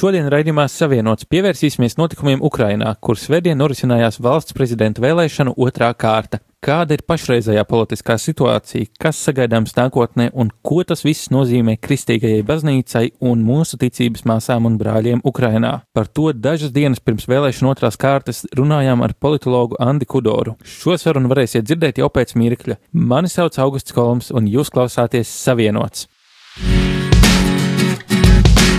Šodien raidījumā savienots pievērsīsimies notikumiem Ukrainā, kur svētdien norisinājās valsts prezidenta vēlēšanu otrā kārta. Kāda ir pašreizējā politiskā situācija, kas sagaidāms nākotnē un ko tas viss nozīmē kristīgajai baznīcai un mūsu ticības māsām un brāļiem Ukrainā? Par to dažas dienas pirms vēlēšanu otrās kārtas runājām ar politologu Andi Kudoru. Šo sarunu varēsiet dzirdēt jau pēc mirkļa. Mani sauc Augusts Kolums un jūs klausāties Savienots.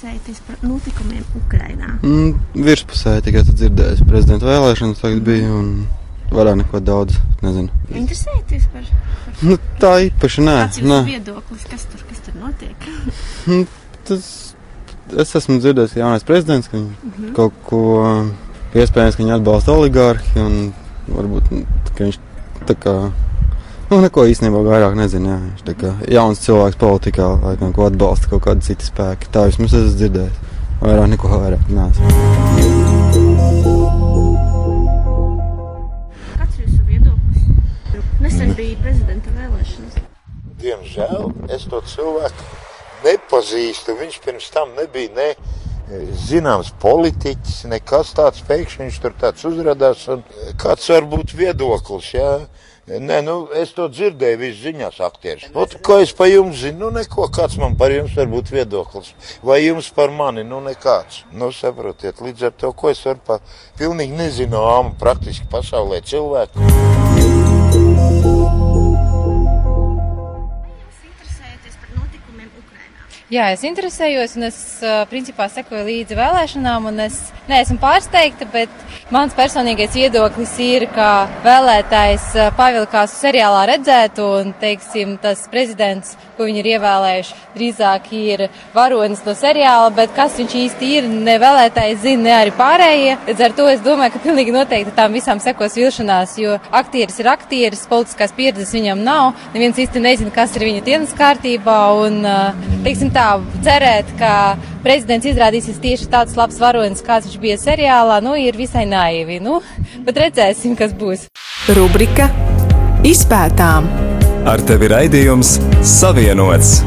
jūs interesējaties par notikumiem Ukrajinā? Mm, virspusē tikai tu dzirdēji, prezidenta vēlēšanas tagad bija un vairāk neko daudz nezinu. Interesējaties par, par Nu, tā īpaši nē. kāds ir nē. viedoklis, kas tur, kas tur notiek? Nu, tas, es esmu dzirdējis, ka jaunais prezidents ka viņš Mhm. kaut ko iespējams, ka viņi atbalsta oligārhi un varbūt ka viņš tā kā. Nu, neko īstenībā vairāk nezinu. Jā. Viņš tā kā jauns cilvēks politikā, laikam, ko atbalsta kaut kādi citi spēki. Tā vismaz es esmu dzirdējis. Vairāk neko vairāk nesmu. Kāds ir jūsu viedoklis? Nesen bija prezidenta vēlēšanas. Diemžēl es to cilvēku nepazīstu. Viņš pirms tam nebija ne e, zināms politiķis, nekas tāds. Pēkšņi viņš tur tāds uzrādās. un Kāds var būt viedoklis? Jā? Nē, nu, es to dzirdēju, viņš ziņās aktieris. Nu, ko es par jums zinu? Nu, neko, kāds man par jums var būt viedoklis. Vai jums par mani? Nu, nekāds. Nu, saprotiet, līdz ar to, ko es varu par pilnīgi nezināmu praktiski pasaulē cilvēku. Jā, es interesējos, un es principā sekoju līdzi vēlēšanām, un es neesmu pārsteigta, bet mans personīgais viedoklis ir, ka vēlētājs pavilkās seriālā redzētu, un, teiksim, tas prezidents, ko viņi ir ievēlējuši, drīzāk ir varonis no seriāla, bet kas viņš īsti ir, ne vēlētājs zina, ne arī pārējie. Līdz ar to es domāju, ka pilnīgi noteikti tām visām sekos vilšanās, jo aktieris ir aktieris, politiskās pieredzes viņam nav, neviens īsti nezina, kas ir viņa dienas kārtībā, un, teiksim tā, cerēt, ka prezidents izrādīsies tieši tāds labs varonis, kāds viņš bija seriālā, nu, ir visai naivi, nu, bet redzēsim, kas būs. Rubrika Izpētām. Ar tevi raidījums Savienots!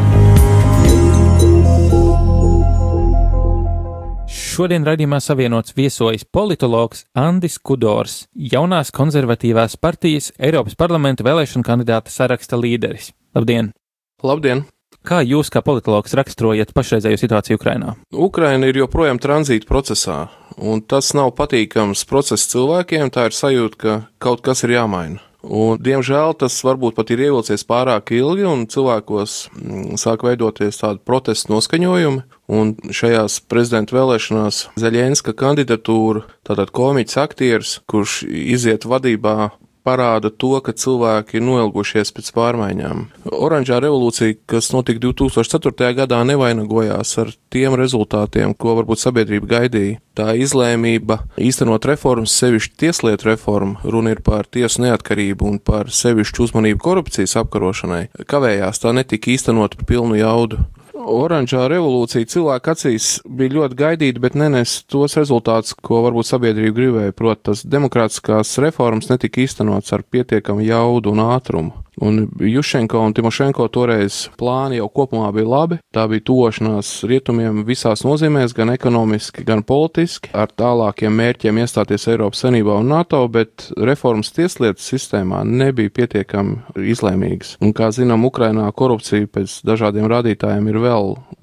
Šodien raidījumā savienots viesojas politologs Andis Kudors, jaunās konservatīvās partijas Eiropas parlamenta vēlēšanu kandidāta saraksta līderis. Labdien! Labdien! Kā jūs, kā politologs, raksturojat pašreizējo situāciju Ukrajinā? Ukraina ir joprojām tranzīta procesā, un tas nav patīkams process cilvēkiem. Tā ir sajūta, ka kaut kas ir jāmaina. Un, diemžēl tas varbūt pat ir ievilcies pārāk ilgi, un cilvēkos mm, sāk veidoties tādi protestu noskaņojumi. Un šajās prezidenta vēlēšanās Zaļenska kandidatūra, tātad komiķis aktieris, kurš iziet vadībā parāda to, ka cilvēki ir noilgušies pēc pārmaiņām. Oranžā revolūcija, kas notika 2004. gadā, nevainagojās ar tiem rezultātiem, ko varbūt sabiedrība gaidīja. Tā izlēmība īstenot reformas, sevišķi tieslietu reformu, runa ir par tiesu neatkarību un par sevišķu uzmanību korupcijas apkarošanai, kavējās tā netika īstenot pilnu jaudu. Oranžā revolūcija cilvēku acīs bija ļoti gaidīta, bet nenes tos rezultātus, ko varbūt sabiedrība gribēja. Proti, tas demokrātiskās reformas netika īstenots ar pietiekamu jaudu un ātrumu. Un Jušenko un Timošenko toreiz plāni jau kopumā bija labi. Tā bija tošanās rietumiem visās nozīmēs, gan ekonomiski, gan politiski, ar tālākiem mērķiem iestāties Eiropas Savienībā un NATO, bet reformas tieslietu sistēmā nebija pietiekami izlēmīgas. Un, kā zinām, Ukrainā korupcija pēc dažādiem rādītājiem ir vēl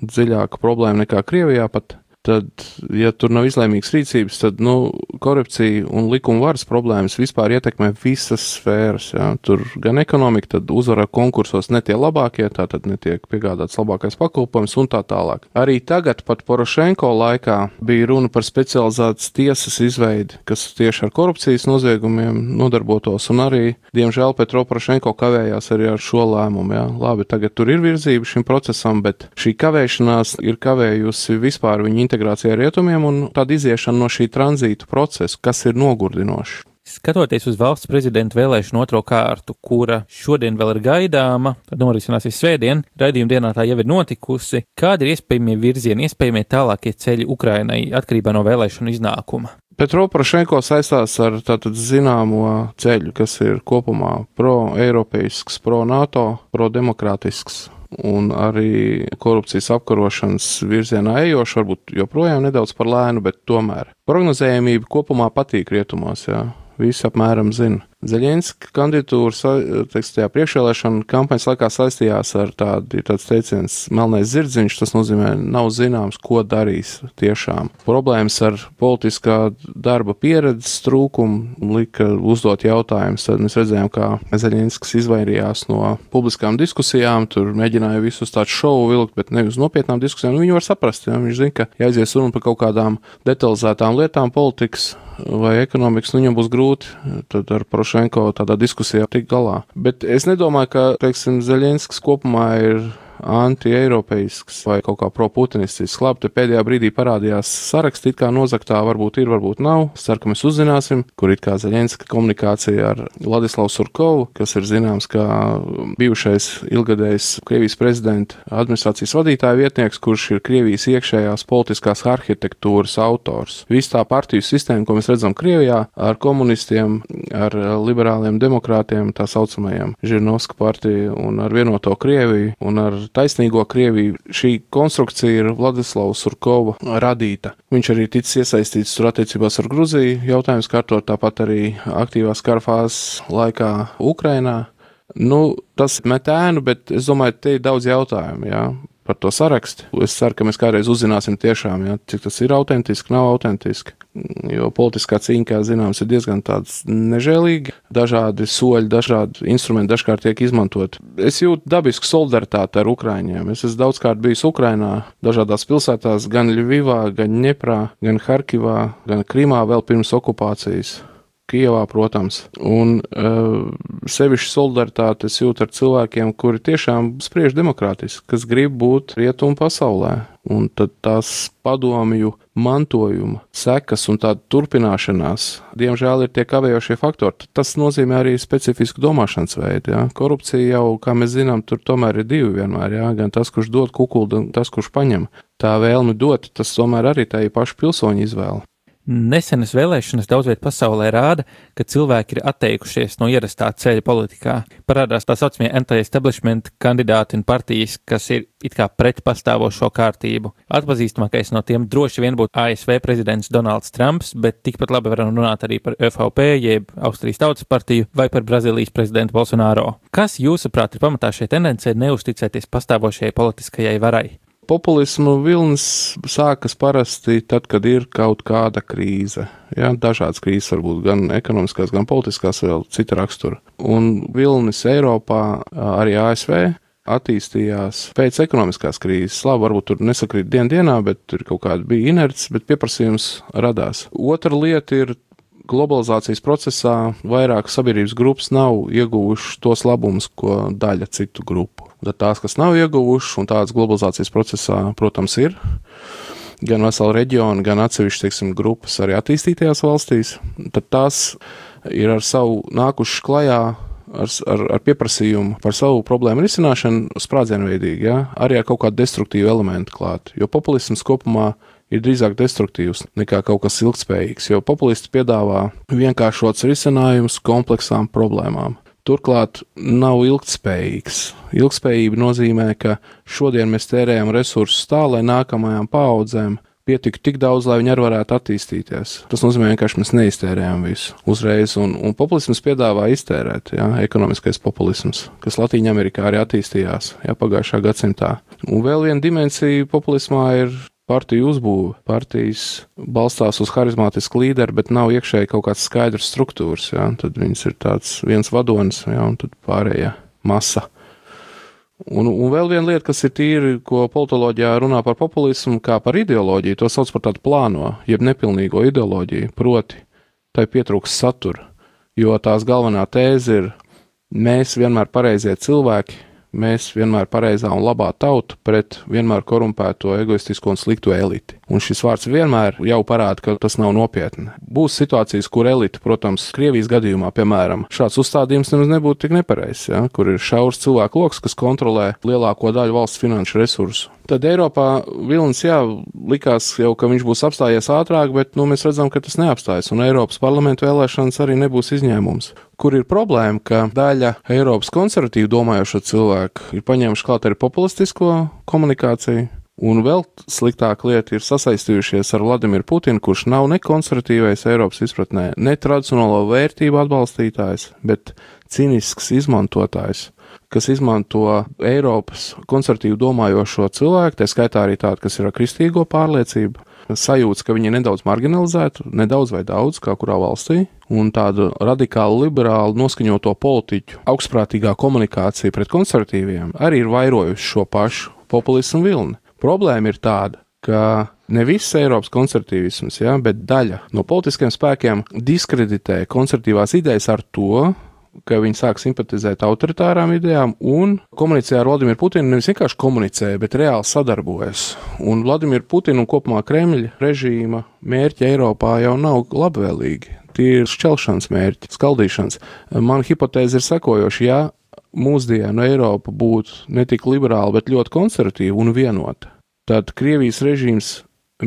dziļāka problēma nekā Krievijā pat. Tad, ja tur nav izlēmīgas rīcības, tad nu, korupcija un likuma varas problēmas vispār ietekmē visas sfēras. Jā. Tur gan ekonomika, tad uzvara konkursos ne tie labākie, tātad netiek piegādāts labākais pakalpojums un tā tālāk. Arī tagad, pat Porošenko laikā, bija runa par specializētas tiesas izveidi, kas tieši ar korupcijas noziegumiem nodarbotos, un arī, diemžēl, Petro Porošenko kavējās arī ar šo lēmumu. Jā. Labi, tagad tur ir virzība šim procesam, bet šī kavēšanās ir kavējusi vispār viņa integrācija ar rietumiem un tāda iziešana no šī tranzīta procesa, kas ir nogurdinošs. Skatoties uz valsts prezidenta vēlēšanu otro kārtu, kura šodien vēl ir gaidāma, tad norisināsies svētdien, raidījuma dienā tā jau ir notikusi, kādi ir iespējamie virzieni, iespējamie tālākie ceļi Ukrainai atkarībā no vēlēšanu iznākuma? Petro Porošenko saistās ar tātad zināmo ceļu, kas ir kopumā pro-eiropeisks, pro-NATO, pro-demokrātisks un arī korupcijas apkarošanas virzienā ejošs, varbūt joprojām nedaudz par lēnu, bet tomēr. Prognozējumība kopumā patīk rietumos, jā visi apmēram zina. Zaļinska kandidatūra teiks, priekšvēlēšana kampaņas laikā saistījās ar tādu, teiciens, melnais zirdziņš, tas nozīmē, nav zināms, ko darīs tiešām. Problēmas ar politiskā darba pieredzes trūkumu lika uzdot jautājumus, tad mēs redzējām, kā Zaļinskas izvairījās no publiskām diskusijām, tur mēģināja visus tādu šovu vilkt, bet ne uz nopietnām diskusijām. Viņu var saprast, ja viņš zina, ka jāaizies runa par kaut kādām detalizētām lietām politikas vai ekonomikas, nu viņam būs grūti tad ar Porošenko tādā diskusijā tikt galā. Bet es nedomāju, ka, teiksim, Zeļenskis kopumā ir anti-eiropeisks vai kaut kā pro-putinistisks. Labi, te pēdējā brīdī parādījās saraksts, it kā nozaktā varbūt ir, varbūt nav. Ceru, ka mēs uzzināsim, kur it kā Zaļenska komunikācija ar Vladislavu Surkovu, kas ir zināms kā bijušais ilgadējs Krievijas prezidenta administrācijas vadītāja vietnieks, kurš ir Krievijas iekšējās politiskās arhitektūras autors. Viss tā partiju sistēma, ko mēs redzam Krievijā, ar komunistiem, ar liberāliem demokrātiem, tā saucamajiem Žirnovska partiju un ar vienoto Krieviju un ar taisnīgo Krieviju. Šī konstrukcija ir Vladislavs Surkova radīta. Viņš arī ticis iesaistīts tur attiecībās ar Gruziju, jautājums kārtot tāpat arī aktīvās karfāzes laikā Ukrainā. Nu, tas met ēnu, bet es domāju, te ir daudz jautājumu. Jā par to sarakstu. Es ceru, ka mēs kādreiz uzzināsim tiešām, ja, cik tas ir autentiski, nav autentiski. Jo politiskā cīņa, kā zināms, ir diezgan tāds nežēlīga. Dažādi soļi, dažādi instrumenti dažkārt tiek izmantot. Es jūtu dabisku solidaritāti ar Ukraiņiem. Es esmu daudzkārt bijis Ukrainā, dažādās pilsētās, gan Ļuvivā, gan Ņeprā, gan Harkivā, gan Krimā vēl pirms okupācijas. Kijavā, protams, un uh, sevišķi solidaritāti es jūtu ar cilvēkiem, kuri tiešām spriež demokrātiski, kas grib būt rietumu pasaulē. Un tad tās padomju mantojuma sekas un tāda turpināšanās, diemžēl, ir tie kavējošie faktori. Tas nozīmē arī specifisku domāšanas veidu. Ja? Korupcija jau, kā mēs zinām, tur tomēr ir divi vienmēr. Ja? Gan tas, kurš dod kukulu, gan tas, kurš paņem. Tā vēlme dot, tas tomēr arī tā ir paša pilsoņa izvēle. Nesenas vēlēšanas daudz vietā pasaulē rāda, ka cilvēki ir atteikušies no ierastā ceļa politikā. Parādās tā saucamie anti-establishment kandidāti un partijas, kas ir it kā pret pastāvošo kārtību. Atpazīstamākais no tiem droši vien būtu ASV prezidents Donalds Trumps, bet tikpat labi varam runāt arī par FVP, jeb Austrijas Tautas partiju vai par Brazīlijas prezidentu Bolsonaro. Kas, jūsuprāt, ir pamatā šai tendencei neusticēties pastāvošajai politiskajai varai? Populismu vilnis sākas parasti tad, kad ir kaut kāda krīze. Ja, dažādas krīzes var būt gan ekonomiskās, gan politiskās, vēl cita rakstura. Un vilnis Eiropā, arī ASV, attīstījās pēc ekonomiskās krīzes. Labi, varbūt tur nesakrīt dien dienā, bet tur kaut kāda bija inerts, bet pieprasījums radās. Otra lieta ir globalizācijas procesā vairāk sabiedrības grupas nav ieguvušas tos labumus, ko daļa citu grupu. Tad tās, kas nav ieguvušas, un tādas globalizācijas procesā, protams, ir gan vesela reģiona, gan atsevišķas, grupas arī attīstītajās valstīs, tad tās ir ar savu nākušas klajā ar, ar, ar pieprasījumu par savu problēmu risināšanu sprādzienveidīgi, ja? arī ar kaut kādu destruktīvu elementu klāt. Jo populisms kopumā ir drīzāk destruktīvs nekā kaut kas ilgspējīgs, jo populisti piedāvā vienkāršots risinājums kompleksām problēmām turklāt nav ilgspējīgs. Ilgspējība nozīmē, ka šodien mēs tērējam resursus tā, lai nākamajām paudzēm pietiktu tik daudz, lai viņi arī varētu attīstīties. Tas nozīmē, ka mēs neiztērējam visu uzreiz, un, un populisms piedāvā iztērēt, ja, ekonomiskais populisms, kas Latvijā arī attīstījās ja, pagājušā gadsimtā. Un vēl viena dimensija populismā ir partiju uzbūve. Partijas balstās uz harizmātisku līderi, bet nav iekšēji kaut kāds skaidrs struktūras. Ja? Tad viņas ir tāds viens vadonis, ja? un tad pārējā masa. Un, un vēl viena lieta, kas ir tīri, ko politoloģijā runā par populismu, kā par ideoloģiju, to sauc par tādu plāno, jeb nepilnīgo ideoloģiju, proti, tai pietrūks satura, jo tās galvenā tēze ir mēs vienmēr pareizie cilvēki, mēs vienmēr pareizā un labā tauta pret vienmēr korumpēto, egoistisko un slikto eliti. Un šis vārds vienmēr jau parāda, ka tas nav nopietni. Būs situācijas, kur elite, protams, Krievijas gadījumā, piemēram, šāds uzstādījums nemaz nebūtu tik nepareizs, ja, kur ir šaurs cilvēku lokus, kas kontrolē lielāko daļu valsts finanšu resursu. Tad Eiropā vilnis, jā, likās jau, ka viņš būs apstājies ātrāk, bet nu, mēs redzam, ka tas neapstājas, un Eiropas parlamentu vēlēšanas arī nebūs izņēmums. Kur ir problēma, ka daļa Eiropas konservatīvi domājošo cilvēku ir paņēmuši klāt arī populistisko komunikāciju, Un vēl sliktāka lieta ir sasaistījušies ar Vladimiru Putinu, kurš nav ne konservatīvais Eiropas izpratnē, ne tradicionālo vērtību atbalstītājs, bet cīnisks izmantotājs, kas izmanto Eiropas konservatīvu domājošo cilvēku, tā skaitā arī tādu, kas ir ar kristīgo pārliecību, sajūta, ka viņi ir nedaudz marginalizēti, nedaudz vai daudz, kā kurā valstī, un tādu radikālu liberālu noskaņoto politiķu augstprātīgā komunikācija pret konservatīviem arī ir vairojusi šo pašu populismu vilni. Problēma ir tāda, ka ne viss Eiropas konservatīvisms, ja, bet daļa no politiskiem spēkiem diskreditē konservatīvās idejas ar to, ka viņi sāk simpatizēt autoritārām idejām un komunicē ar Vladimiru Putinu. Nevis vienkārši komunicē, bet reāli sadarbojas. Un Vladimiru Putinu un kopumā Kremļa režīma mērķi Eiropā jau nav labvēlīgi. Tie ir šķelšanas mērķi, skaldīšanas. Mana hipotēze ir sekojoša. Ja mūsdienu Eiropa būtu ne tik liberāla, bet ļoti konservatīva un vienota, tad Krievijas režīms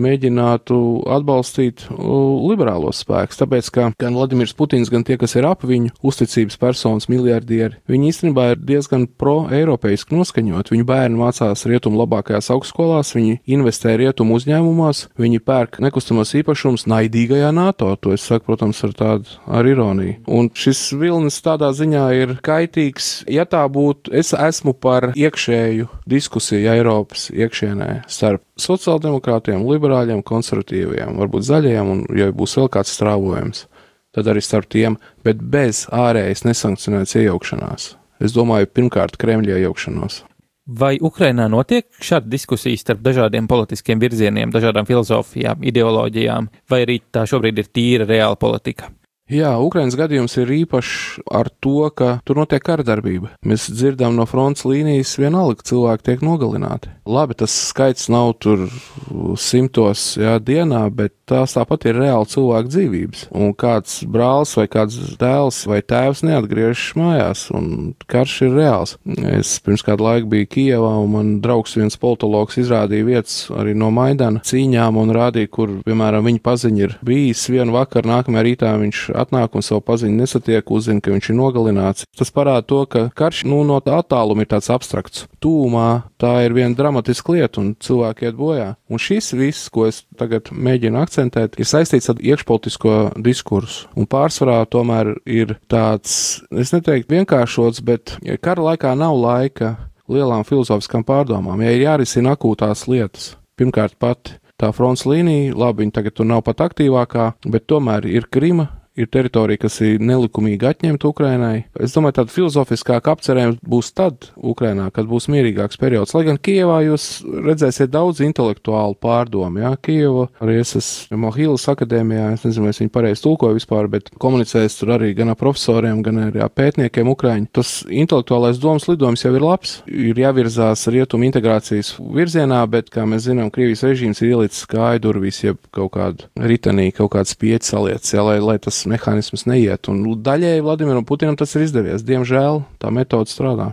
mēģinātu atbalstīt liberālos spēkus, tāpēc, ka gan Vladimirs Putins, gan tie, kas ir ap viņu uzticības personas, miljardieri, viņi īstenībā ir diezgan pro-eiropeiski noskaņot. Viņu bērni mācās rietumu labākajās augstskolās, viņi investē rietumu uzņēmumos, viņi pērk nekustamos īpašumus naidīgajā NATO. To es saku, protams, ar tādu ar ironiju. Un šis vilnis tādā ziņā ir kaitīgs. Ja tā būtu, es esmu par iekšēju diskusiju Eiropas iekšienē starp sociāldemokrātiem, liberāļiem, konservatīviem, varbūt zaļajiem, un, ja būs vēl kāds strāvojums, tad arī starp tiem, bet bez ārējas nesankcionētas iejaukšanās. Es domāju, pirmkārt, Kremļa iejaukšanos. Vai Ukrainā notiek šāda diskusija starp dažādiem politiskiem virzieniem, dažādām filozofijām, ideoloģijām, vai arī tā šobrīd ir tīra reāla politika? Jā, Ukraiņas gadījums ir īpašs ar to, ka tur notiek kardarbība. Mēs dzirdam no fronts līnijas, vienalga cilvēki tiek nogalināti. Labi, tas skaits nav tur simtos jā, dienā, bet tās tāpat ir reāli cilvēku dzīvības. Un kāds brālis vai kāds dēls vai tēvs neatgriežas mājās, un karš ir reāls. Es pirms kādu laiku biju Kijevā, un man draugs viens politologs izrādīja vietas arī no Maidana cīņām un rādīja, kur, piemēram, viņa paziņa ir bijis vienu vakaru, nākamajā rītā viņš atnāk un savu paziņu nesatiek, uzzina, ka viņš ir nogalināts. Tas parāda to, ka karš nu, no tā attāluma ir tāds abstrakts. Tūmā tā ir viena dramatiska lieta, un cilvēki iet bojā. Un šis viss, ko es tagad mēģinu akcentēt, ir saistīts ar iekšpolitisko diskursu. Un pārsvarā tomēr ir tāds, es neteiktu vienkāršots, bet kara laikā nav laika lielām filozofiskām pārdomām, ja ir jārisina akūtās lietas. Pirmkārt, pat tā fronts līnija, labi, viņa tagad tur nav pat aktīvākā, bet tomēr ir Krima, ir teritorija, kas ir nelikumīgi atņemta Ukrainai. Es domāju, tāda filozofiskāka apcerējums būs tad Ukrainā, kad būs mierīgāks periods. Lai gan Kievā jūs redzēsiet daudz intelektuālu pārdomu, jā, Kieva, arī es esmu Mohīlas akadēmijā, es nezinu, vai es viņu pareizi tulkoju vispār, bet komunicējis tur arī gan ar profesoriem, gan arī ar pētniekiem Ukraiņu. Tas intelektuālais domas lidojums jau ir labs, ir jāvirzās rietumu integrācijas virzienā, bet, kā mēs zinām, Krievijas režīms ir ielicis kāju durvīs, jeb kaut kādu ritenī, kaut kāds pieķis saliec, jā, lai, lai tas mehānisms neiet. Un daļēji Vladimiram Putinam tas ir izdevies. Diemžēl tā metode strādā.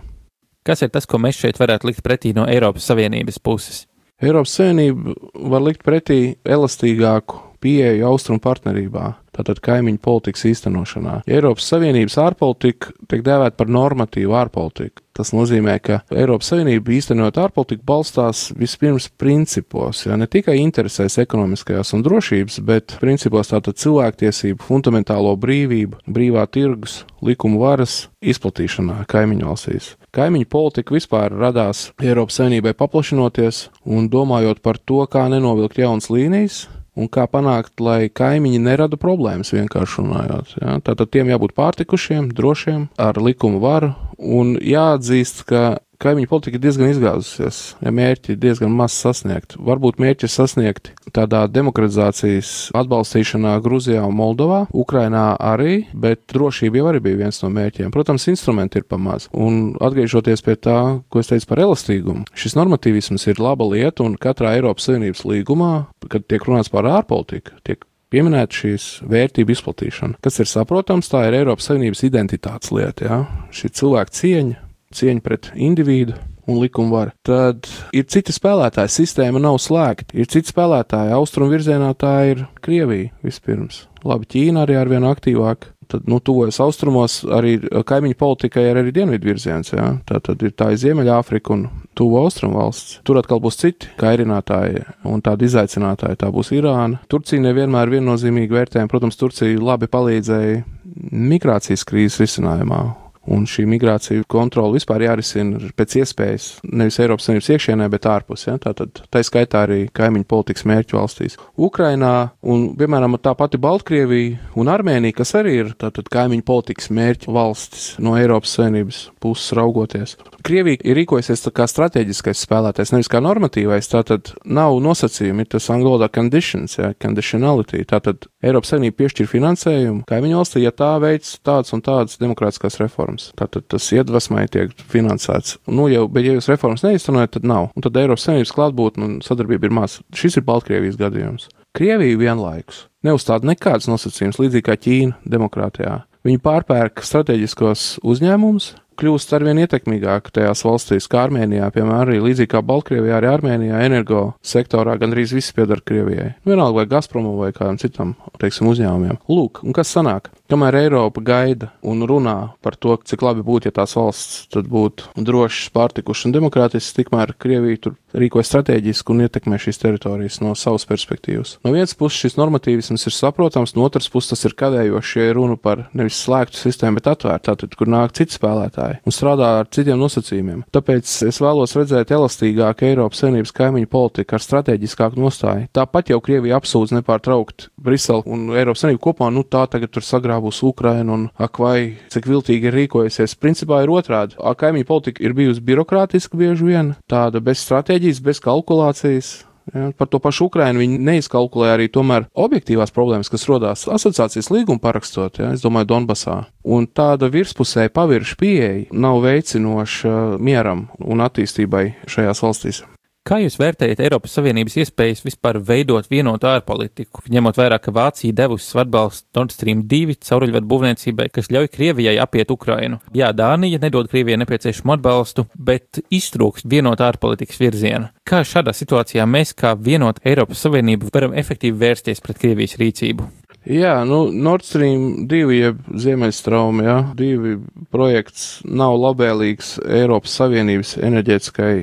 Kas ir tas, ko mēs šeit varētu likt pretī no Eiropas Savienības puses? Eiropas Savienība var likt pretī elastīgāku pieeju austrumu partnerībā, tātad kaimiņu politikas īstenošanā. Eiropas Savienības ārpolitika tiek dēvēta par normatīvu ārpolitiku. Tas nozīmē, ka Eiropas Savienība īstenot ārpolitiku balstās vispirms principos, ja ne tikai interesēs ekonomiskajās un drošības, bet principos tātad cilvēktiesību, fundamentālo brīvību, brīvā tirgus, likumu varas izplatīšanā kaimiņu valstīs. Kaimiņu politika vispār radās Eiropas Savienībai paplašinoties un domājot par to, kā nenovilkt jaunas līnijas, un kā panākt, lai kaimiņi nerada problēmas, vienkārši runājot. Ja? Tātad tiem jābūt pārtikušiem, drošiem, ar likumu varu, un jāatzīst, ka kaimiņu politika ir diezgan izgāzusies, ja mērķi ir diezgan maz sasniegt. Varbūt mērķi ir sasniegti tādā demokratizācijas atbalstīšanā Gruzijā un Moldovā, Ukrainā arī, bet drošība jau arī bija viens no mērķiem. Protams, instrumenti ir pamaz. Un atgriežoties pie tā, ko es teicu par elastīgumu, šis normatīvisms ir laba lieta un katrā Eiropas Savienības līgumā, kad tiek runāts par ārpolitiku, tiek pieminēt šīs vērtību izplatīšana. Kas ir saprotams, tā ir Eiropas Savienības identitātes lieta, ja? šī cilvēka cieņa, cieņa pret individu. Un likuma vara. Tad ir citi spēlētāji. Sistēma nav slēgta. Ir citi spēlētāji. Austrumu virzienā tā ir Krievija vispirms. Labi, Ķīna arī ar vien aktīvāk. Tad, nu, tuvojas austrumos arī kaimiņu politikai ir arī dienvidu virziens. Ja? Tā tad ir tā Ziemeļāfrika un tuvu austrumu valsts. Tur atkal būs citi kairinātāji un tādi izaicinātāji. Tā būs Irāna. Turcija nevienmēr viennozīmīgi vērtējama. Protams, Turcija labi palīdzēja migrācijas krīzes risinājumā. Un šī migrācija kontrole vispār jārisina pēc iespējas nevis Eiropas Savienības iekšienē, bet ārpus. Ja? Tātad tā skaitā arī kaimiņu politikas mērķu valstīs. Ukrainā un, piemēram, tā pati Baltkrievija un Armēnija, kas arī ir tātad kaimiņu politikas mērķu valstis no Eiropas Savienības puses raugoties. Krievija ir rīkojusies kā strateģiskais spēlētājs, nevis kā normatīvais. Tātad nav nosacījumi, ir tas angļu valodā conditions, ja, conditionality. Tātad Eiropas Savienība piešķir finansējumu kaimiņu valstī, ja tā veids tādas un tādas demokrātiskās reformas reformas. Tātad tas iedvesmai tiek finansēts. Nu, jau, bet, ja jūs reformas neiztenojat, tad nav. Un tad Eiropas Savienības klātbūtne un sadarbība ir maz. Šis ir Baltkrievijas gadījums. Krievija vienlaikus neuzstāda nekādas nosacījumus, līdzīgi kā Ķīna demokrātijā. Viņi pārpērk strateģiskos uzņēmumus, kļūst arvien ietekmīgāk tajās valstīs, kā Armēnijā, piemēram, arī līdzīgi kā Baltkrievijā, arī Armēnijā energo sektorā gandrīz viss pieder Krievijai. Vienalga vai Gazpromam vai kādam citam, teiksim, uzņēmumiem. Lūk, un kas sanāk? Kamēr Eiropa gaida un runā par to, cik labi būtu, ja tās valsts tad būtu drošas, pārtikušas un demokrātiskas, tikmēr Krievija tur rīkojas strateģiski un ietekmē šīs teritorijas no savas perspektīvas. No vienas puses šis normatīvisms ir saprotams, no otras puses tas ir kavējoši, ja runa par nevis slēgtu sistēmu, bet atvērtu, tātad, kur nāk citi spēlētāji un strādā ar citiem nosacījumiem. Tāpēc es vēlos redzēt elastīgāku Eiropas Savienības kaimiņu politiku ar strateģiskāku nostāju. Tāpat jau Krievija apsūdz nepārtraukt Briselu un Eiropas Savienību kopā, nu tā tagad tur sagrāb būs Ukraina un ak, vai cik viltīgi ir rīkojusies. Principā ir otrādi. Kaimiņu politika ir bijusi birokrātiska bieži vien, tāda bez stratēģijas, bez kalkulācijas. Ja, par to pašu Ukrainu viņi neizkalkulēja arī tomēr objektīvās problēmas, kas rodās asociācijas līgumu parakstot, ja, es domāju, Donbasā. Un tāda virspusēja pavirša pieeja nav veicinoša mieram un attīstībai šajās valstīs. Kā jūs vērtējat Eiropas Savienības iespējas vispār veidot vienotu ārpolitiku, ņemot vērā, ka Vācija devusi atbalstu Nord Stream 2 cauruļvadu būvniecībai, kas ļauj Krievijai apiet Ukrainu? Jā, Dānija nedod Krievijai nepieciešamu atbalstu, bet iztrūkst vienot ārpolitikas virziena. Kā šādā situācijā mēs, kā vienot Eiropas Savienību, varam efektīvi vērsties pret Krievijas rīcību? Jā, nu, Nord Stream 2, jeb Ziemeļstrauma, jā, divi projekts nav labvēlīgs Eiropas Savienības enerģētiskai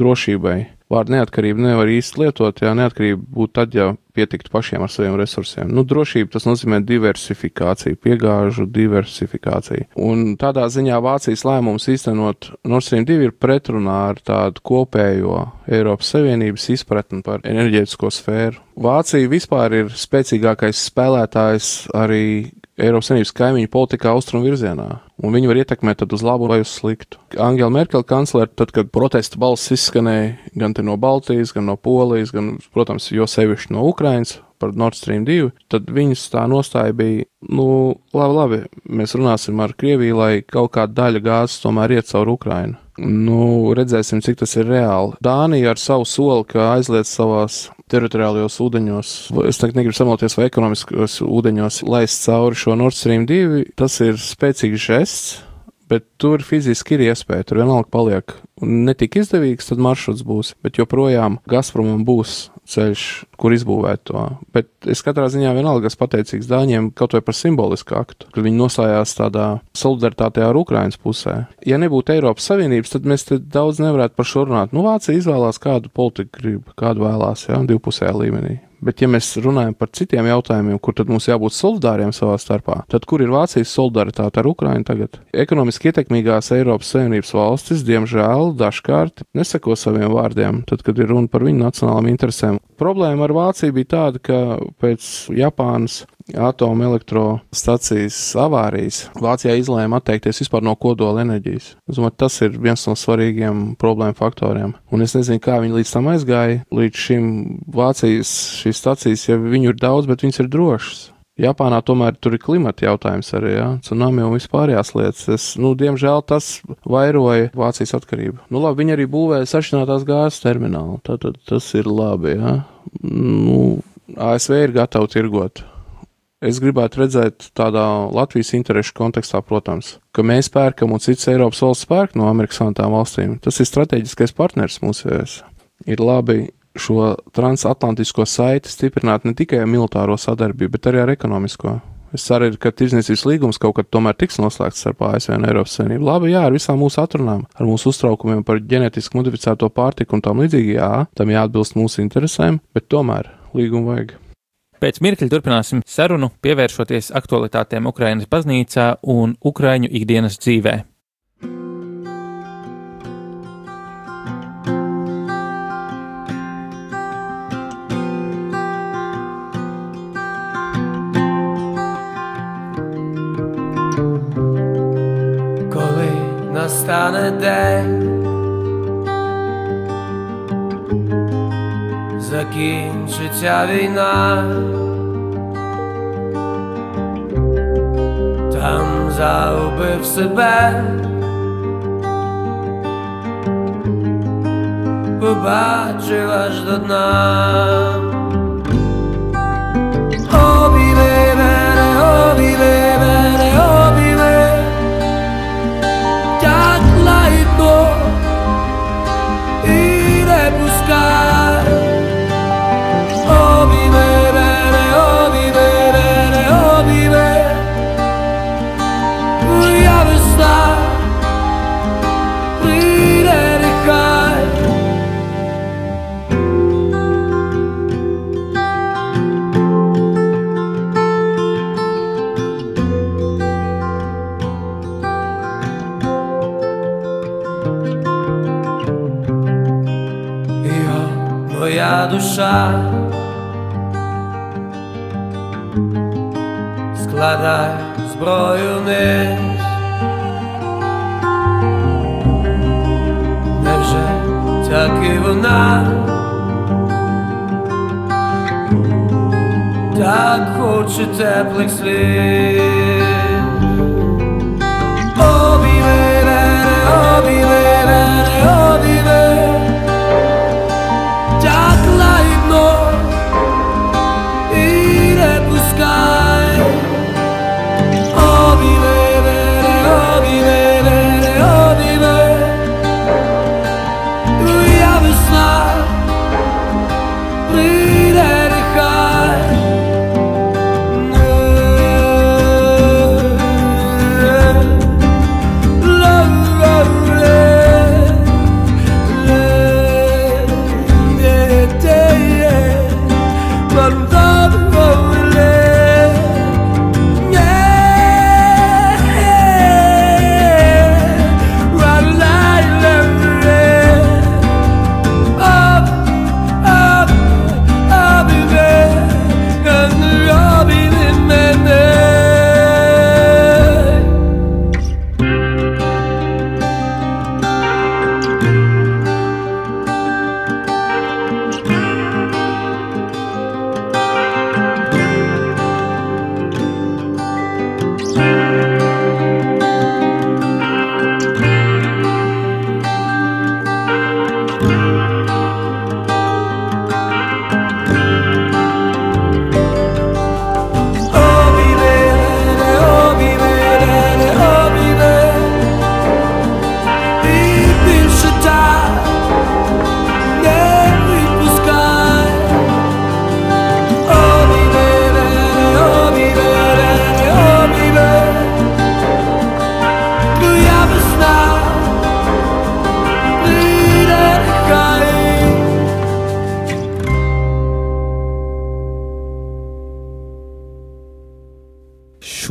drošībai vārdu neatkarību nevar īsti lietot, ja neatkarība būtu tad, ja pietiktu pašiem ar saviem resursiem. Nu, drošība tas nozīmē diversifikāciju, piegāžu diversifikāciju. Un tādā ziņā Vācijas lēmums īstenot Nord Stream 2 ir pretrunā ar tādu kopējo Eiropas Savienības izpratni par enerģētisko sfēru. Vācija vispār ir spēcīgākais spēlētājs arī Eiropas Savienības kaimiņu politikā austrumu virzienā, un viņi var ietekmēt uz labu vai uz sliktu. Angela Merkel kanclere, tad, kad protesta balss izskanēja gan no Baltijas, gan no Polijas, gan, protams, jo sevišķi no Ukrainas par Nord Stream 2, tad viņas tā nostāja bija, nu, labi, labi, mēs runāsim ar Krieviju, lai kaut kāda daļa gāzes tomēr iet caur Ukrainu. Nu, redzēsim, cik tas ir reāli. Dānija ar savu soli, ka aizliedz savās teritoriālajos ūdeņos, es tagad negribu samalties, vai ekonomiskos ūdeņos laist cauri šo Nord Stream 2, tas ir spēcīgs žests, bet tur fiziski ir iespēja, tur vienalga paliek. Un netik izdevīgs tad maršruts būs, bet joprojām Gazpromam būs ceļš, kur izbūvēt to. Bet es katrā ziņā vienalga esmu pateicīgs Dāņiem kaut vai par simbolisku aktu, kad viņi nostājās tādā solidaritātē ar Ukrainas pusē. Ja nebūtu Eiropas Savienības, tad mēs te daudz nevarētu par šo runāt. Nu, Vācija izvēlās kādu politiku grib, kādu vēlās, jā, divpusējā līmenī. Bet, ja mēs runājam par citiem jautājumiem, kur tad mums jābūt solidāriem savā starpā, tad kur ir Vācijas solidaritāte ar Ukrainu tagad? Ekonomiski ietekmīgās Eiropas Savienības valstis, diemžēl, dažkārt neseko saviem vārdiem, tad, kad ir runa par viņu nacionālām interesēm. Problēma ar Vāciju bija tāda, ka pēc Japānas atomelektrostacijas avārijas Vācijā izlēma atteikties vispār no kodola enerģijas. Es domāju, tas ir viens no svarīgiem problēmu faktoriem. Un es nezinu, kā viņi līdz tam aizgāja. Līdz šim Vācijas šīs stacijas, ja viņu ir daudz, bet viņas ir drošas. Japānā tomēr tur ir klimata jautājums arī, ja? tsunami un vispārējās lietas. Es, nu, diemžēl tas vairoja Vācijas atkarību. Nu, labi, viņi arī būvēja sašķinātās gāzes terminālu, tātad tas ir labi, ja? Nu, ASV ir gatavi tirgot. Es gribētu redzēt tādā Latvijas interešu kontekstā, protams, ka mēs pērkam un citas Eiropas valsts pērk no Amerikas Savienotām valstīm. Tas ir strateģiskais partners mūsējos. Ir labi šo transatlantisko saiti stiprināt ne tikai ar militāro sadarbību, bet arī ar ekonomisko. Es ceru, ka tirdzniecības līgums kaut kad tomēr tiks noslēgts starp ASV un Eiropas Savienību. Labi, jā, ar visām mūsu atrunām, ar mūsu uztraukumiem par ģenetiski modificēto pārtiku un tam līdzīgi, jā, tam jāatbilst mūsu interesēm, bet tomēr līgumu vajag. Pēc mirkļa turpināsim sarunu, pievēršoties aktualitātēm Ukrainas baznīcā un Ukraiņu ikdienas dzīvē. настане день, закінчиться війна, там загубив себе, побачив аж до дна. Моя душа, складай зброю вниз. Невже так і вона так хоче теплих слів. Обійми мене, обійми мене,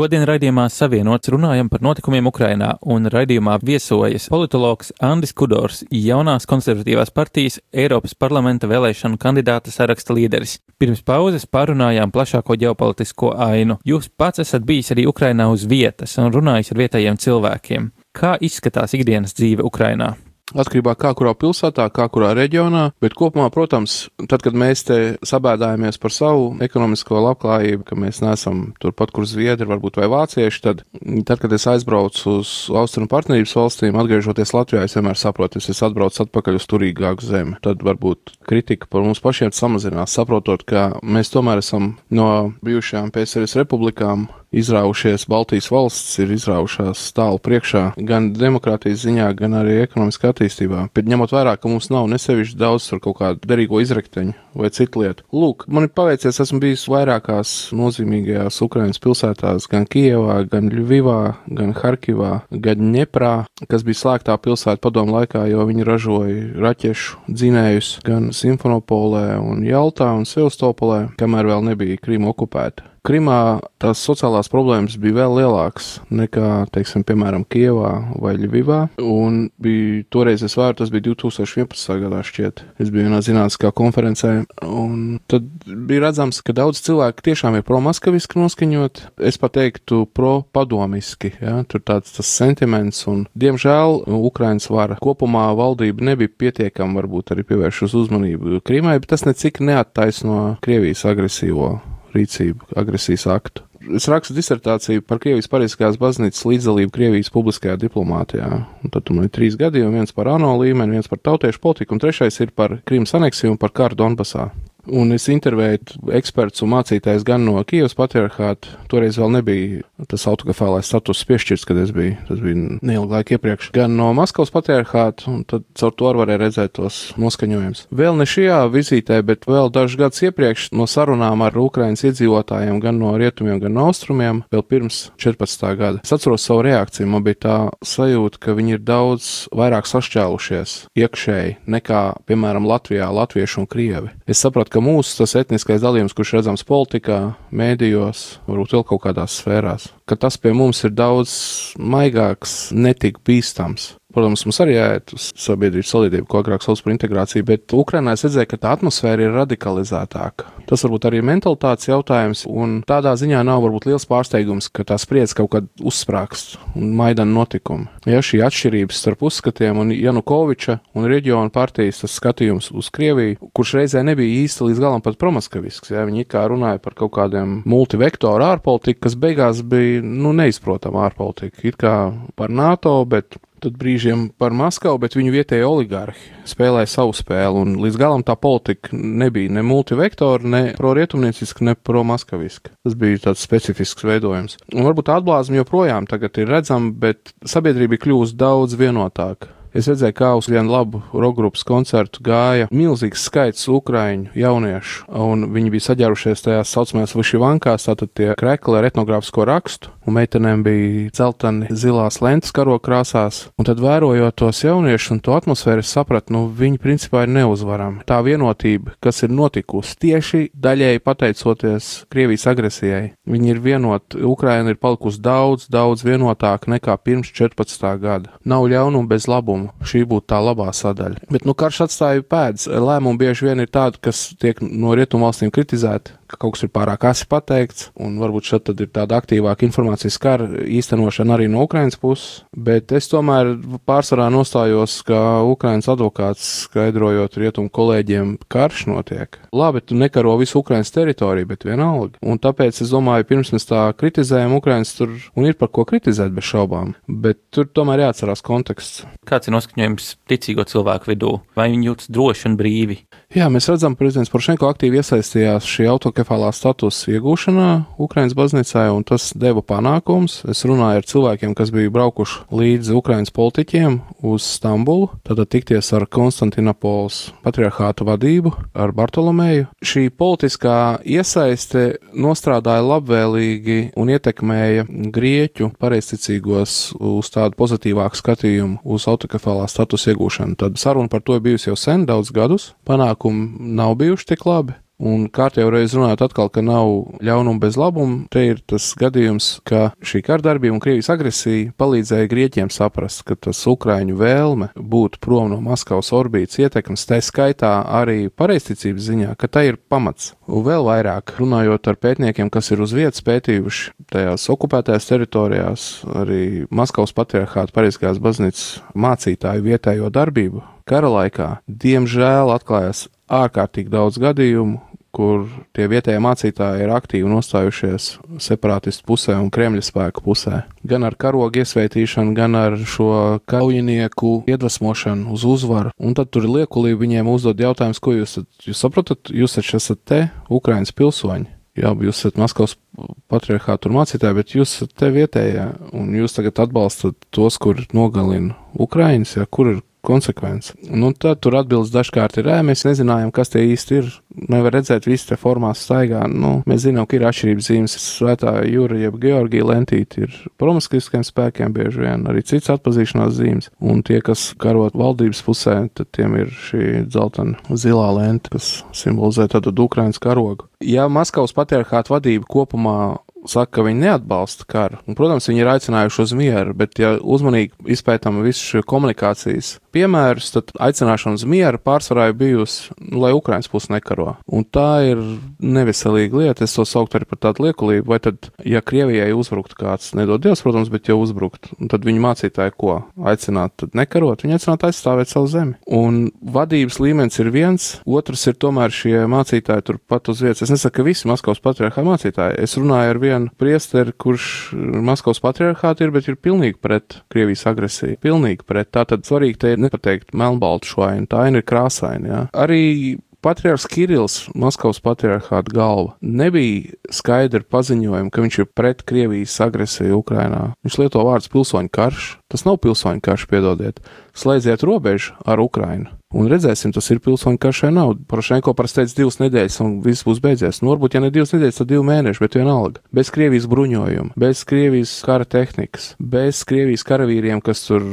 Šodien raidījumā savienots runājam par notikumiem Ukrainā, un raidījumā viesojas politologs Andis Kudors, jaunās konservatīvās partijas Eiropas parlamenta vēlēšanu kandidāta saraksta līderis. Pirms pauzes pārunājām plašāko ģeopolitisko ainu. Jūs pats esat bijis arī Ukrainā uz vietas un runājis ar vietējiem cilvēkiem. Kā izskatās ikdienas dzīve Ukrainā? Atkarībā no kā kurā pilsētā, kā kurā reģionā, bet kopumā, protams, tad, kad mēs te sabēdājamies par savu ekonomisko labklājību, ka mēs neesam turpat, kur zviedri, varbūt vai vācieši, tad, tad kad es aizbraucu uz austrumu partnerības valstīm, atgriežoties Latvijā, es vienmēr saprotu, es esmu atbraucis atpakaļ uz turīgāku zemi. Tad varbūt kritika par mums pašiem samazinās, saprotot, ka mēs tomēr esam no bijušajām PSRS republikām izraujušies, Baltijas valsts ir izraujušās tālu priekšā gan demokrātijas ziņā, gan arī ekonomiskā attīstībā. Bet ņemot vērā, ka mums nav nesevišķi daudz par kaut kādu derīgo izrekteņu vai citu lietu. Lūk, man ir paveicies, esmu bijis vairākās nozīmīgajās Ukrainas pilsētās, gan Kijevā, gan Ļuvivā, gan Harkivā, gan Ņeprā, kas bija slēgtā pilsēta padomu laikā, jo viņi ražoja raķešu dzinējus gan Simfonopolē un Jaltā un Sevastopolē, kamēr vēl nebija Krīma okupēta. Krimā tās sociālās problēmas bija vēl lielākas nekā, teiksim, piemēram, Kievā vai Ļuvivā. Un bija, toreiz es vēru, tas bija 2011. gadā šķiet. Es biju vienā zinātniskā konferencē, un tad bija redzams, ka daudz cilvēku tiešām ir pro-maskaviski noskaņot. Es pat teiktu pro-padomiski, ja? tur tāds tas sentiments, un diemžēl Ukrainas vara kopumā valdība nebija pietiekama varbūt arī pievērš uz uzmanību Krimai, bet tas necik neattaisno Krievijas agresīvo rīcību, agresijas aktu. Es rakstu disertāciju par Krievijas Parīzskās baznīcas līdzdalību Krievijas publiskajā diplomātijā. Un tad man ir trīs gadījumi, viens par ANO līmeni, viens par tautiešu politiku, un trešais ir par Krīmas aneksiju un par karu Donbasā. Un es intervēju ekspertus un mācītājus gan no Kijavas patriarchāta, toreiz vēl nebija tas autokefālais status piešķirts, kad es biju, tas bija neilgu laiku iepriekš, gan no Maskavas patriarchāta, un tad caur to varēja redzēt tos noskaņojumus. Vēl ne šajā vizītē, bet vēl dažus gadus iepriekš no sarunām ar Ukrainas iedzīvotājiem, gan no rietumiem, gan no austrumiem, vēl pirms 14. gada. Es atceros savu reakciju, man bija tā sajūta, ka viņi ir daudz vairāk sašķēlušies iekšēji nekā, piemēram, Latvijā, latvieši un krievi. Es sapratu, ka mūsu tas etniskais dalījums, kurš redzams politikā, mēdījos, varbūt vēl kaut kādās sfērās, ka tas pie mums ir daudz maigāks, netik bīstams. Protams, mums arī jāiet uz sabiedrības solidību, ko agrāk sauc par integrāciju, bet Ukrainā es redzēju, ka tā atmosfēra ir radikalizētāka. Tas varbūt arī ir mentalitātes jautājums, un tādā ziņā nav varbūt liels pārsteigums, ka tā spriedz kaut kad uzsprāgst un maidana notikumi. Ja šī atšķirības starp uzskatiem un Janukoviča un reģionu partijas skatījums uz Krieviju, kurš reizē nebija īsti līdz galam pat promaskavisks, ja viņi kā runāja par kaut kādiem multivektoru ārpolitiku, kas beigās bija, nu, neizprotama ārpolitika. It kā par NATO, bet tad brīžiem par Maskavu, bet viņu vietējie oligarhi spēlēja savu spēli, un līdz galam tā politika nebija ne multivektora, ne pro-rietumnieciska, ne pro-maskaviska. Tas bija tāds specifisks veidojums. Un varbūt tā atblāzma joprojām tagad ir redzama, bet sabiedrība ir kļūst daudz vienotāka. Es redzēju, kā uz vienu labu rokas koncertu gāja milzīgs skaits ukrāņu jauniešu, un viņi bija saģērušies tajās saucamajās višivankās, tātad tie krekli ar etnogrāfisko rakstu, un meitenēm bija celtani zilās lentes karo krāsās, un tad vērojot tos jauniešus un to atmosfēru, es sapratu, nu viņi principā ir neuzvarami. Tā vienotība, kas ir notikusi tieši daļēji pateicoties Krievijas agresijai, viņi ir vienoti, Ukraina ir palikusi daudz, daudz vienotāka nekā pirms 14. gada. Nav ļaunuma bez labuma lēmumu. Šī būtu tā labā sadaļa. Bet nu, karš atstāja pēdas. Lēmumi bieži vien ir tādi, kas tiek no rietumvalstīm kritizēti, ka kaut kas ir pārāk asi pateikts, un varbūt šeit ir tāda aktīvāka informācijas kara īstenošana arī no Ukrainas puses. Bet es tomēr pārsvarā nostājos, ka Ukrainas advokāts skaidrojot rietumu kolēģiem, karš notiek. Labi, tu nekaro visu Ukrainas teritoriju, bet vienalga. Un tāpēc es domāju, pirms mēs tā kritizējam Ukrainas tur, ir par ko kritizēt bez šaubām, bet tur tomēr jāatcerās konteksts. Kāds ir noskaņojums ticīgo cilvēku vidū? Vai viņi jūtas droši un brīvi? Jā, mēs redzam, ka prezidents Poršenko aktīvi iesaistījās šī autokefālā statusa iegūšanā Ukraiņas baznīcā, un tas deva panākums. Es runāju ar cilvēkiem, kas bija braukuši līdzi Ukraiņas politiķiem uz Stambulu, tad tikties ar Konstantinopols patriarchātu vadību, ar Bartolomeju. Šī politiskā iesaiste nostrādāja labvēlīgi un ietekmēja grieķu pareizticīgos uz tādu pozitīvāku skatījumu uz autokefālā statusa iegūšanu. Tad saruna par to bijusi jau sen, daudz gadus. Panākumi nav bijuši tik labi. Un kārtējo reizi runājot atkal, ka nav ļaunuma bez labuma, te ir tas gadījums, ka šī kārdarbība un Krievijas agresija palīdzēja Grieķiem saprast, ka tas Ukraiņu vēlme būt prom no Maskavas orbītas ietekmes, tā skaitā arī pareizticības ziņā, ka tā ir pamats. Un vēl vairāk runājot ar pētniekiem, kas ir uz vietas pētījuši tajās okupētajās teritorijās, arī Maskavas patriarchāta pareizgās baznīcas mācītāju vietējo darbību kara laikā, diemžēl atklājās ārkārtīgi daudz gadījumu, kur tie vietējie mācītāji ir aktīvi nostājušies separātistu pusē un Kremļa spēku pusē. Gan ar karogu iesvētīšanu, gan ar šo kaujinieku iedvesmošanu uz uzvaru. Un tad tur ir liekulība viņiem uzdot jautājumus, ko jūs, jūs saprotat, jūs taču esat te, Ukrainas pilsoņi. Jā, jūs esat Maskavas patriarchāta mācītāji, bet jūs esat te vietējā, un jūs tagad atbalstat tos, kur nogalina Ukraiņus, ja, kur ir konsekvence. Nu, tad tur atbildes dažkārt ir, mēs nezinājām, kas tie īsti ir. Nevar redzēt, visi te formās staigā. Nu, mēs zinām, ka ir atšķirības zīmes. Svētā jūra, jeb Georgija lentīte ir promaskiskiem spēkiem bieži vien, arī cits atpazīšanās zīmes. Un tie, kas karot valdības pusē, tad tiem ir šī dzeltena zilā lente, kas simbolizē tādu Ukrainas karogu. Ja Maskavas patriarchāta vadība kopumā saka, ka viņi neatbalsta karu. Un, protams, viņi ir aicinājuši uz mieru, bet, ja uzmanīgi izpētām visu šo komunikācijas piemērus, tad aicināšana uz mieru pārsvarā ir bijusi, nu, lai Ukraiņas puse nekaro. Un tā ir neveselīga lieta. Es to sauktu arī par tādu liekulību. Vai tad, ja Krievijai uzbruktu kāds, nedod Dievs, protams, bet ja uzbrukt, tad viņi mācītāji ko aicināt, tad nekarot, viņi aicināt aizstāvēt savu zemi. Un vadības līmenis ir viens, otrs ir tomēr šie mācītāji turpat uz vietas. Es nesaku, ka visi Maskavas patriarchā mācītāji. Es runāju ar vienu priesteri, kurš Maskavas patriarchāti ir, bet ir pilnīgi pret Krievijas agresiju. Pilnīgi pret. Tā tad svarīgi te ir nepateikt melnbaltu šo ainu, tā aina ir krāsaina. Jā. Arī Patriarchs Kirillis, Maskavas patriarchāta galva, nebija skaidri paziņojumi, ka viņš ir pret Krievijas agresiju Ukrainā. Viņš lieto vārdus pilsoņu karš. Tas nav pilsoņu karš, piedodiet. Slēdziet robežu ar Ukrainu. Un redzēsim, tas ir pilsoņu karš vai nav. Porošenko parasti teica divas nedēļas, un viss būs beidzies. Nu, varbūt, ja ne divas nedēļas, tad divi mēneši, bet vienalga. Bez Krievijas bruņojuma, bez Krievijas kara tehnikas, bez Krievijas karavīriem, kas tur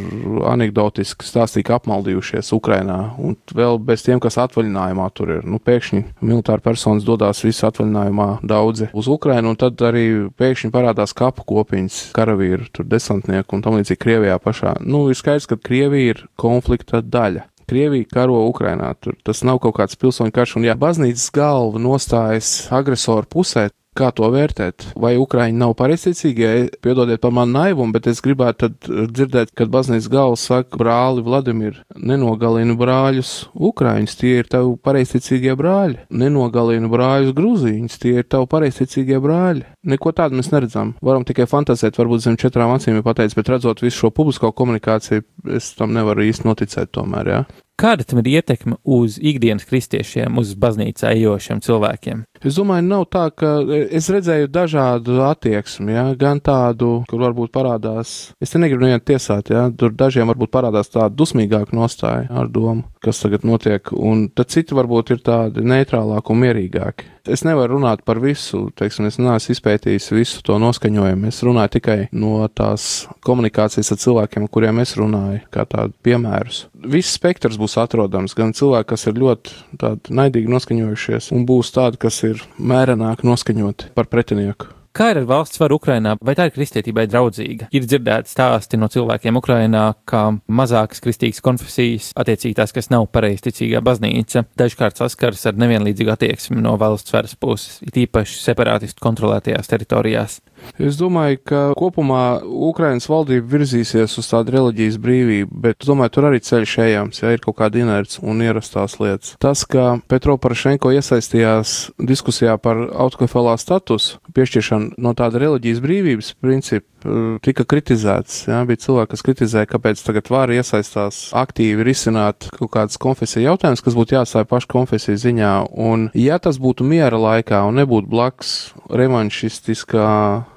anekdotiski stāstīja, ka apmaldījušies Ukrainā, un vēl bez tiem, kas atvaļinājumā tur ir. Nu, pēkšņi militāri personas dodas visi atvaļinājumā daudzi uz Ukrainu, un tad arī pēkšņi parādās kapu kopiņas, karavīru, tur desantnieku un tam līdzīgi Krievijā pašā. Nu, ir skaidrs, ka Krievija ir konflikta daļa. Krievija karo Ukrainā. Tur tas nav kaut kāds pilsoņu karš, un ja baznīcas galva nostājas agresoru pusē, Kā to vērtēt? Vai Ukraiņi nav pareizticīgie? Piedodiet par manu naivumu, bet es gribētu dzirdēt, kad baznīcas galvas saka, brāli Vladimir, nenogalina brāļus Ukraiņus, tie ir tavi pareizticīgie brāļi. Nenogalina brāļus Grūzīņus, tie ir tavi pareizticīgie brāļi. Neko tādu mēs neredzam. Varam tikai fantāzēt, varbūt zem četrām acīm ir pateicis, bet redzot visu šo publisko komunikāciju, es tam nevaru īsti noticēt tomēr, jā. Kāda tam ir ietekme uz ikdienas kristiešiem, uz baznīcā ejošiem cilvēkiem? Es domāju, nav tā, ka es redzēju dažādu attieksmi, ja? gan tādu, kur varbūt parādās, es te negribu nevienu tiesāt, ja? tur dažiem varbūt parādās tāda dusmīgāka nostāja ar domu, kas tagad notiek, un tad citi varbūt ir tādi neitrālāki un mierīgāki. Es nevaru runāt par visu, teiksim, es neesmu izpētījis visu to noskaņojumu. Es runāju tikai no tās komunikācijas ar cilvēkiem, kuriem es runāju, kā tādu piemērus. Viss spektrs būs atrodams, gan cilvēki, kas ir ļoti naidīgi noskaņojušies, un būs tādi, kas ir mērenāk noskaņoti par pretinieku. Kā ir ar valsts varu Ukrainā? Vai tā ir kristietībai draudzīga? Ir dzirdēti stāsti no cilvēkiem Ukrainā, ka mazākas kristīgas konfesijas, attiecīgi tās, kas nav pareizticīgā baznīca, dažkārt saskaras ar nevienlīdzīgu attieksmi no valsts varas puses, it īpaši separātistu kontrolētajās teritorijās. Es domāju, ka kopumā Ukrainas valdība virzīsies uz tādu reliģijas brīvību, bet domāju, tur arī ceļš ejams, ja ir kaut kāda inerts un ierastās lietas. Tas, ka Petro Parašenko iesaistījās diskusijā par autokefalā statusu piešķiršanu no tāda reliģijas brīvības principa, tika kritizēts. Jā, bija cilvēki, kas kritizēja, kāpēc tagad var iesaistās aktīvi risināt kaut kādas konfesiju jautājumas, kas būtu jāsāja pašu konfesiju ziņā. Un, ja tas būtu miera laikā un nebūtu blakus revanšistiskā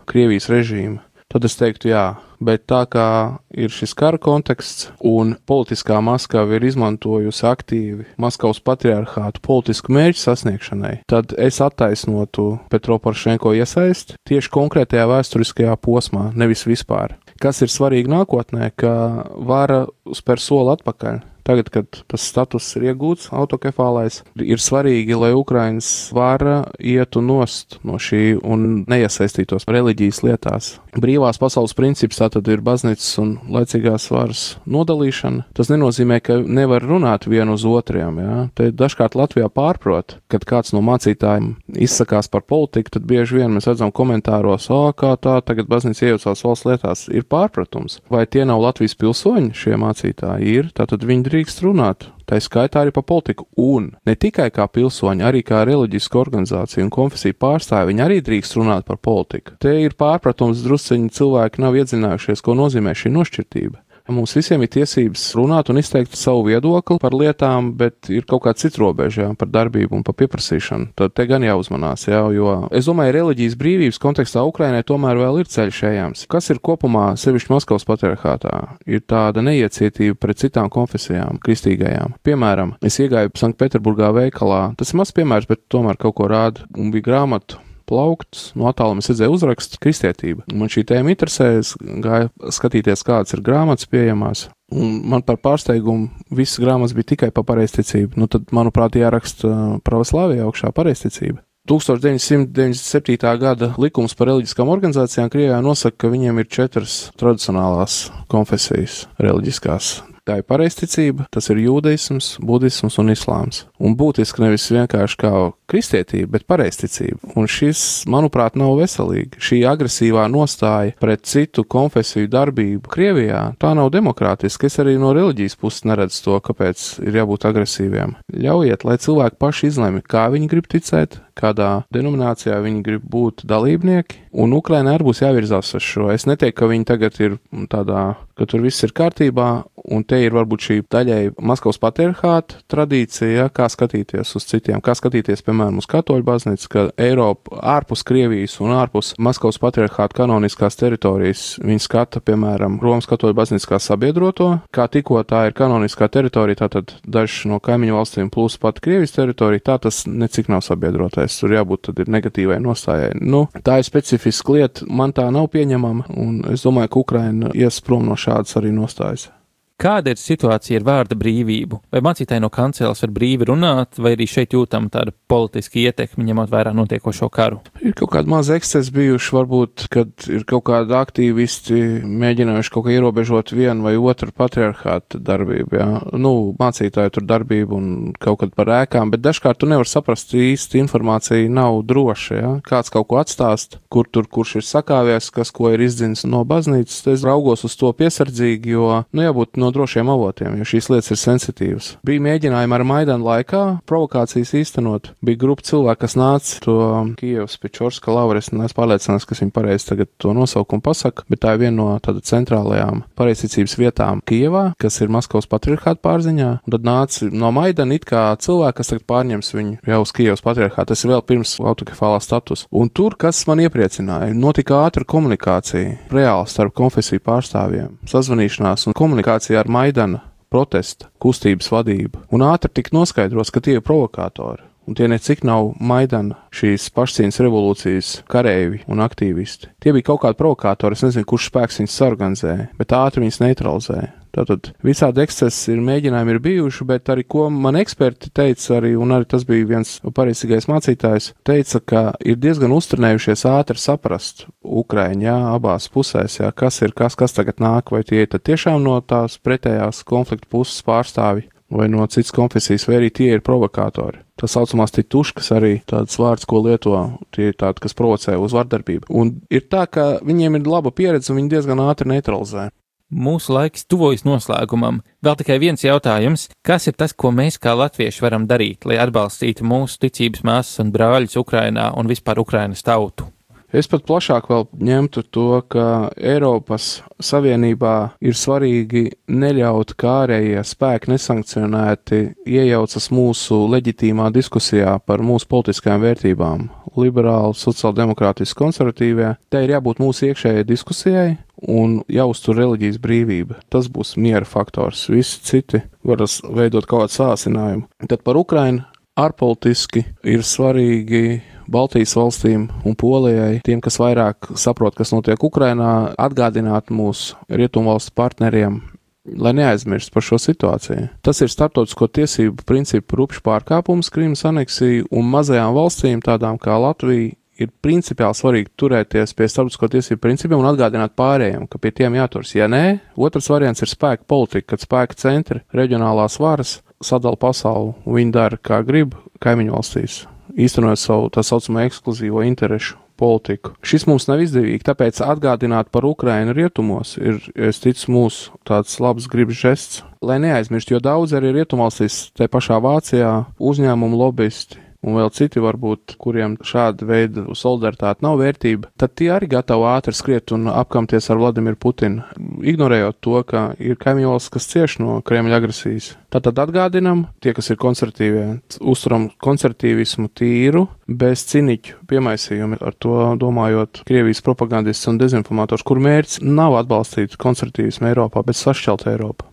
Krievijas režīma, tad es teiktu jā. Bet tā kā ir šis kara konteksts un politiskā Maskava ir izmantojusi aktīvi Maskavas patriarchātu politisku mērķu sasniegšanai, tad es attaisnotu Petro Poršenko iesaisti tieši konkrētajā vēsturiskajā posmā, nevis vispār. Kas ir svarīgi nākotnē, ka vara spēr soli atpakaļ Tagad, kad tas status ir iegūts, autokefālais, ir svarīgi, lai Ukrainas vara ietu nost no šī un neiesaistītos reliģijas lietās. Brīvās pasaules princips tātad ir baznīcas un laicīgās varas nodalīšana. Tas nenozīmē, ka nevar runāt vienu uz otriem. Ja? Te dažkārt Latvijā pārprot, kad kāds no mācītājiem izsakās par politiku, tad bieži vien mēs redzam komentāros, o, kā tā tagad baznīca iejaucās valsts lietās. Ir pārpratums. Vai tie nav Latvijas pilsoņi, šie mācītāji ir, tātad viņi drīkst runāt tā skaitā arī par politiku, un ne tikai kā pilsoņi, arī kā reliģiska organizācija un konfesija pārstāvji, viņi arī drīkst runāt par politiku. Te ir pārpratums, drusciņi cilvēki nav iedzinājušies, ko nozīmē šī nošķirtība. Mums visiem ir tiesības runāt un izteikt savu viedokli par lietām, bet ir kaut kāda cita robeža jā, par darbību un par pieprasīšanu. Tad te gan jāuzmanās, jā, jo es domāju, reliģijas brīvības kontekstā Ukrainai tomēr vēl ir ceļš ejams. Kas ir kopumā, sevišķi Maskavas patriarchātā, ir tāda neiecietība pret citām konfesijām, kristīgajām. Piemēram, es iegāju Sanktpēterburgā veikalā, tas ir mazs piemērs, bet tomēr kaut ko rāda, un bija grāmatu plaukts, no attāluma es redzēju uzrakstu kristietība. Man šī tēma interesē, es gāju skatīties, kādas ir grāmatas pieejamās. Un man par pārsteigumu visas grāmatas bija tikai par pareizticību. Nu, tad, manuprāt, jāraksta pravoslāvijā augšā pareizticība. 1997. gada likums par reliģiskām organizācijām Krievijā nosaka, ka viņiem ir četras tradicionālās konfesijas reliģiskās. Tā ir pareizticība, tas ir jūdaisms, budisms un islāms. Un būtiski nevis vienkārši kā kristietība, bet pareizticība. Un šis, manuprāt, nav veselīgi. Šī agresīvā nostāja pret citu konfesiju darbību Krievijā, tā nav demokrātiska. Es arī no reliģijas puses neredzu to, kāpēc ir jābūt agresīviem. Ļaujiet, lai cilvēki paši izlemj, kā viņi grib ticēt, kādā denominācijā viņi grib būt dalībnieki, un Ukraina arī būs jāvirzās uz šo. Es neteiktu, ka viņi tagad ir tādā, ka tur viss ir kārtībā, un te ir varbūt šī daļai Maskavas patriarchāta tradīcija, ja, kā skatīties uz citiem, kā skatīties, piemēram, uz katoļu baznīcu, ka Eiropa ārpus Krievijas un ārpus Maskavas patriarchāta kanoniskās teritorijas viņi skata, piemēram, Romas katoļu baznīcu kā sabiedroto, kā tikko tā ir kanoniskā teritorija, tātad dažs no kaimiņu valstīm plus pat Krievijas teritorija, tā tas necik nav sabiedrotais, tur jābūt tad ir negatīvai nostājai. Nu, tā ir specifiska lieta, man tā nav pieņemama, un es domāju, ka Ukraina ies prom no šādas arī nostājas. Kāda ir situācija ar vārda brīvību? Vai mācītāji no kanceles var brīvi runāt, vai arī šeit jūtama tāda politiska ietekme, ņemot vērā notiekošo karu? Ir kaut kāda maza ekscesa bijuši, varbūt, kad ir kaut kādi aktīvisti mēģinājuši kaut kā ierobežot vienu vai otru patriarchātu darbību, jā. Nu, mācītāju tur darbību un kaut kad par ēkām, bet dažkārt tu nevar saprast īsti informācija nav droša, jā. Kāds kaut ko atstāst, kur tur, kurš ir sakāvies, kas ko ir izdzinis no baznīcas, es raugos uz to piesardzīgi, jo, nu, jābūt no drošiem avotiem, jo šīs lietas ir sensitīvas. Bija mēģinājumi ar Maidanu laikā provokācijas īstenot. Bija grupa cilvēku, kas nāca to Kievas Pečorska lauru. Es neesmu pārliecināts, kas viņi pareizi tagad to nosaukumu pasaka, bet tā ir viena no tāda centrālajām pareizticības vietām Kievā, kas ir Maskavas patriarchāta pārziņā. Un tad nāca no Maidana it kā cilvēki, kas tagad pārņems viņu jau uz Kievas patriarchātu. Tas ir vēl pirms autokefālā status. Un tur, kas man iepriecināja, notika ātra komunikācija reāli starp konfesiju pārstāvjiem, sazvanīšanās un komunikācija ar Maidana protesta kustības vadību, un ātri tika noskaidrots, ka tie ir provokātori. Un tie necik nav Maidana šīs pašcīņas revolūcijas kareivi un aktīvisti. Tie bija kaut kādi provokātori, es nezinu, kurš spēks viņus sarganizēja, bet ātri viņus neutralizēja. Tātad visādi ekscesi ir mēģinājumi ir bijuši, bet arī ko man eksperti teica, arī, un arī tas bija viens pareizīgais mācītājs, teica, ka ir diezgan uztrenējušies ātri saprast Ukraiņā, jā, abās pusēs, jā, kas ir kas, kas tagad nāk, vai tie tad tiešām no tās pretējās konflikta puses pārstāvi, vai no citas konfesijas, vai arī tie ir provokātori. Tā saucamās tituškas arī tāds vārds, ko lieto tie ir tādi, kas provocē uz vardarbību. Un ir tā, ka viņiem ir laba pieredze un viņi diezgan ātri neutralizē. Mūsu laiks tuvojas noslēgumam. Vēl tikai viens jautājums. Kas ir tas, ko mēs kā latvieši varam darīt, lai atbalstītu mūsu ticības māsas un brāļus Ukrainā un vispār Ukrainas tautu? Es pat plašāk ņemtu to, ka Eiropas Savienībā ir svarīgi neļaut, kā ārējie spēki nesankcionēti iejaucas mūsu leģitīmā diskusijā par mūsu politiskajām vērtībām - liberāli, sociāldemokrātiski, konservatīvie. Te ir jābūt mūsu iekšējai diskusijai un jāuztur reliģijas brīvība. Tas būs miera faktors. Visi citi var veidot kaut kādu sāsinājumu. Tad par Ukrainu ārpolitiski ir svarīgi Baltijas valstīm un Polijai, tiem, kas vairāk saprot, kas notiek Ukrainā, atgādināt mūsu rietumvalstu partneriem lai neaizmirst par šo situāciju. Tas ir starptautisko tiesību principu rupšs pārkāpums, Krīmas aneksija, un mazajām valstīm, tādām kā Latvija, ir principiāli svarīgi turēties pie starptautisko tiesību principiem un atgādināt pārējiem, ka pie tiem jāturas. Ja nē, otrs variants ir spēka politika, kad spēka centri, reģionālās varas sadala pasauli, un viņi dara kā grib kaimiņu valstīs, īstenojot savu tā saucamo ekskluzīvo interešu politiku. Šis mums nav izdevīgi, tāpēc atgādināt par Ukrainu rietumos ir, es ticu, mūsu tāds labs gribas žests. Lai neaizmirst, jo daudz arī rietumvalstīs, te pašā Vācijā, uzņēmumu lobbyisti un vēl citi varbūt, kuriem šāda veida solidaritāte nav vērtība, tad tie arī gatavi ātri skriet un apkamties ar Vladimiru Putinu, ignorējot to, ka ir kaimiņvalsts, kas cieš no Kremļa agresijas. Tātad atgādinam, tie, kas ir konservatīvie, uzturam konservatīvismu tīru, bez ciniķu piemaisījumi, ar to domājot Krievijas propagandists un dezinformators, kur mērķis nav atbalstīt konservatīvismu Eiropā, bet sašķelt Eiropu.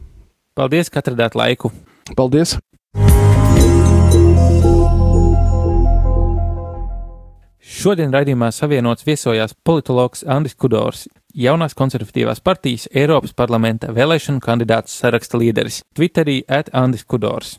Paldies, ka atradāt laiku! Paldies! Šodien raidījumā savienots viesojās politologs Andris Kudors, jaunās konservatīvās partijas Eiropas parlamenta vēlēšanu kandidāts saraksta līderis, Twitterī at Andris Kudors.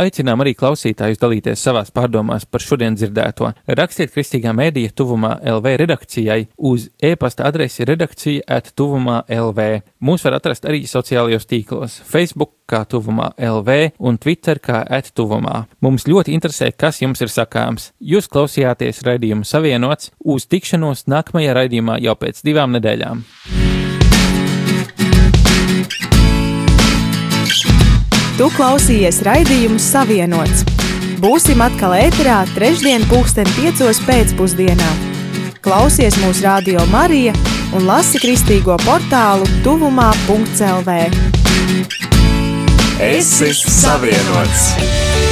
Aicinām arī klausītājus dalīties savās pārdomās par šodien dzirdēto. Rakstiet kristīgā mēdīja tuvumā LV redakcijai uz e-pasta adresi redakcija at tuvumā LV. Mūs var atrast arī sociālajos tīklos - Facebook kā tuvumā LV un Twitter kā at tuvumā. Mums ļoti interesē, kas jums ir sakāms. Jūs klausījāties raidījumu savienots uz tikšanos nākamajā raidījumā jau pēc divām nedēļām. Tu klausījies raidījumu Savienots. Būsim atkal ēterā trešdien, pulksten piecos pēcpusdienā. Klausies mūsu radio Marija un lasi kristīgo portālu tuvumā.lv. Es esmu savienots!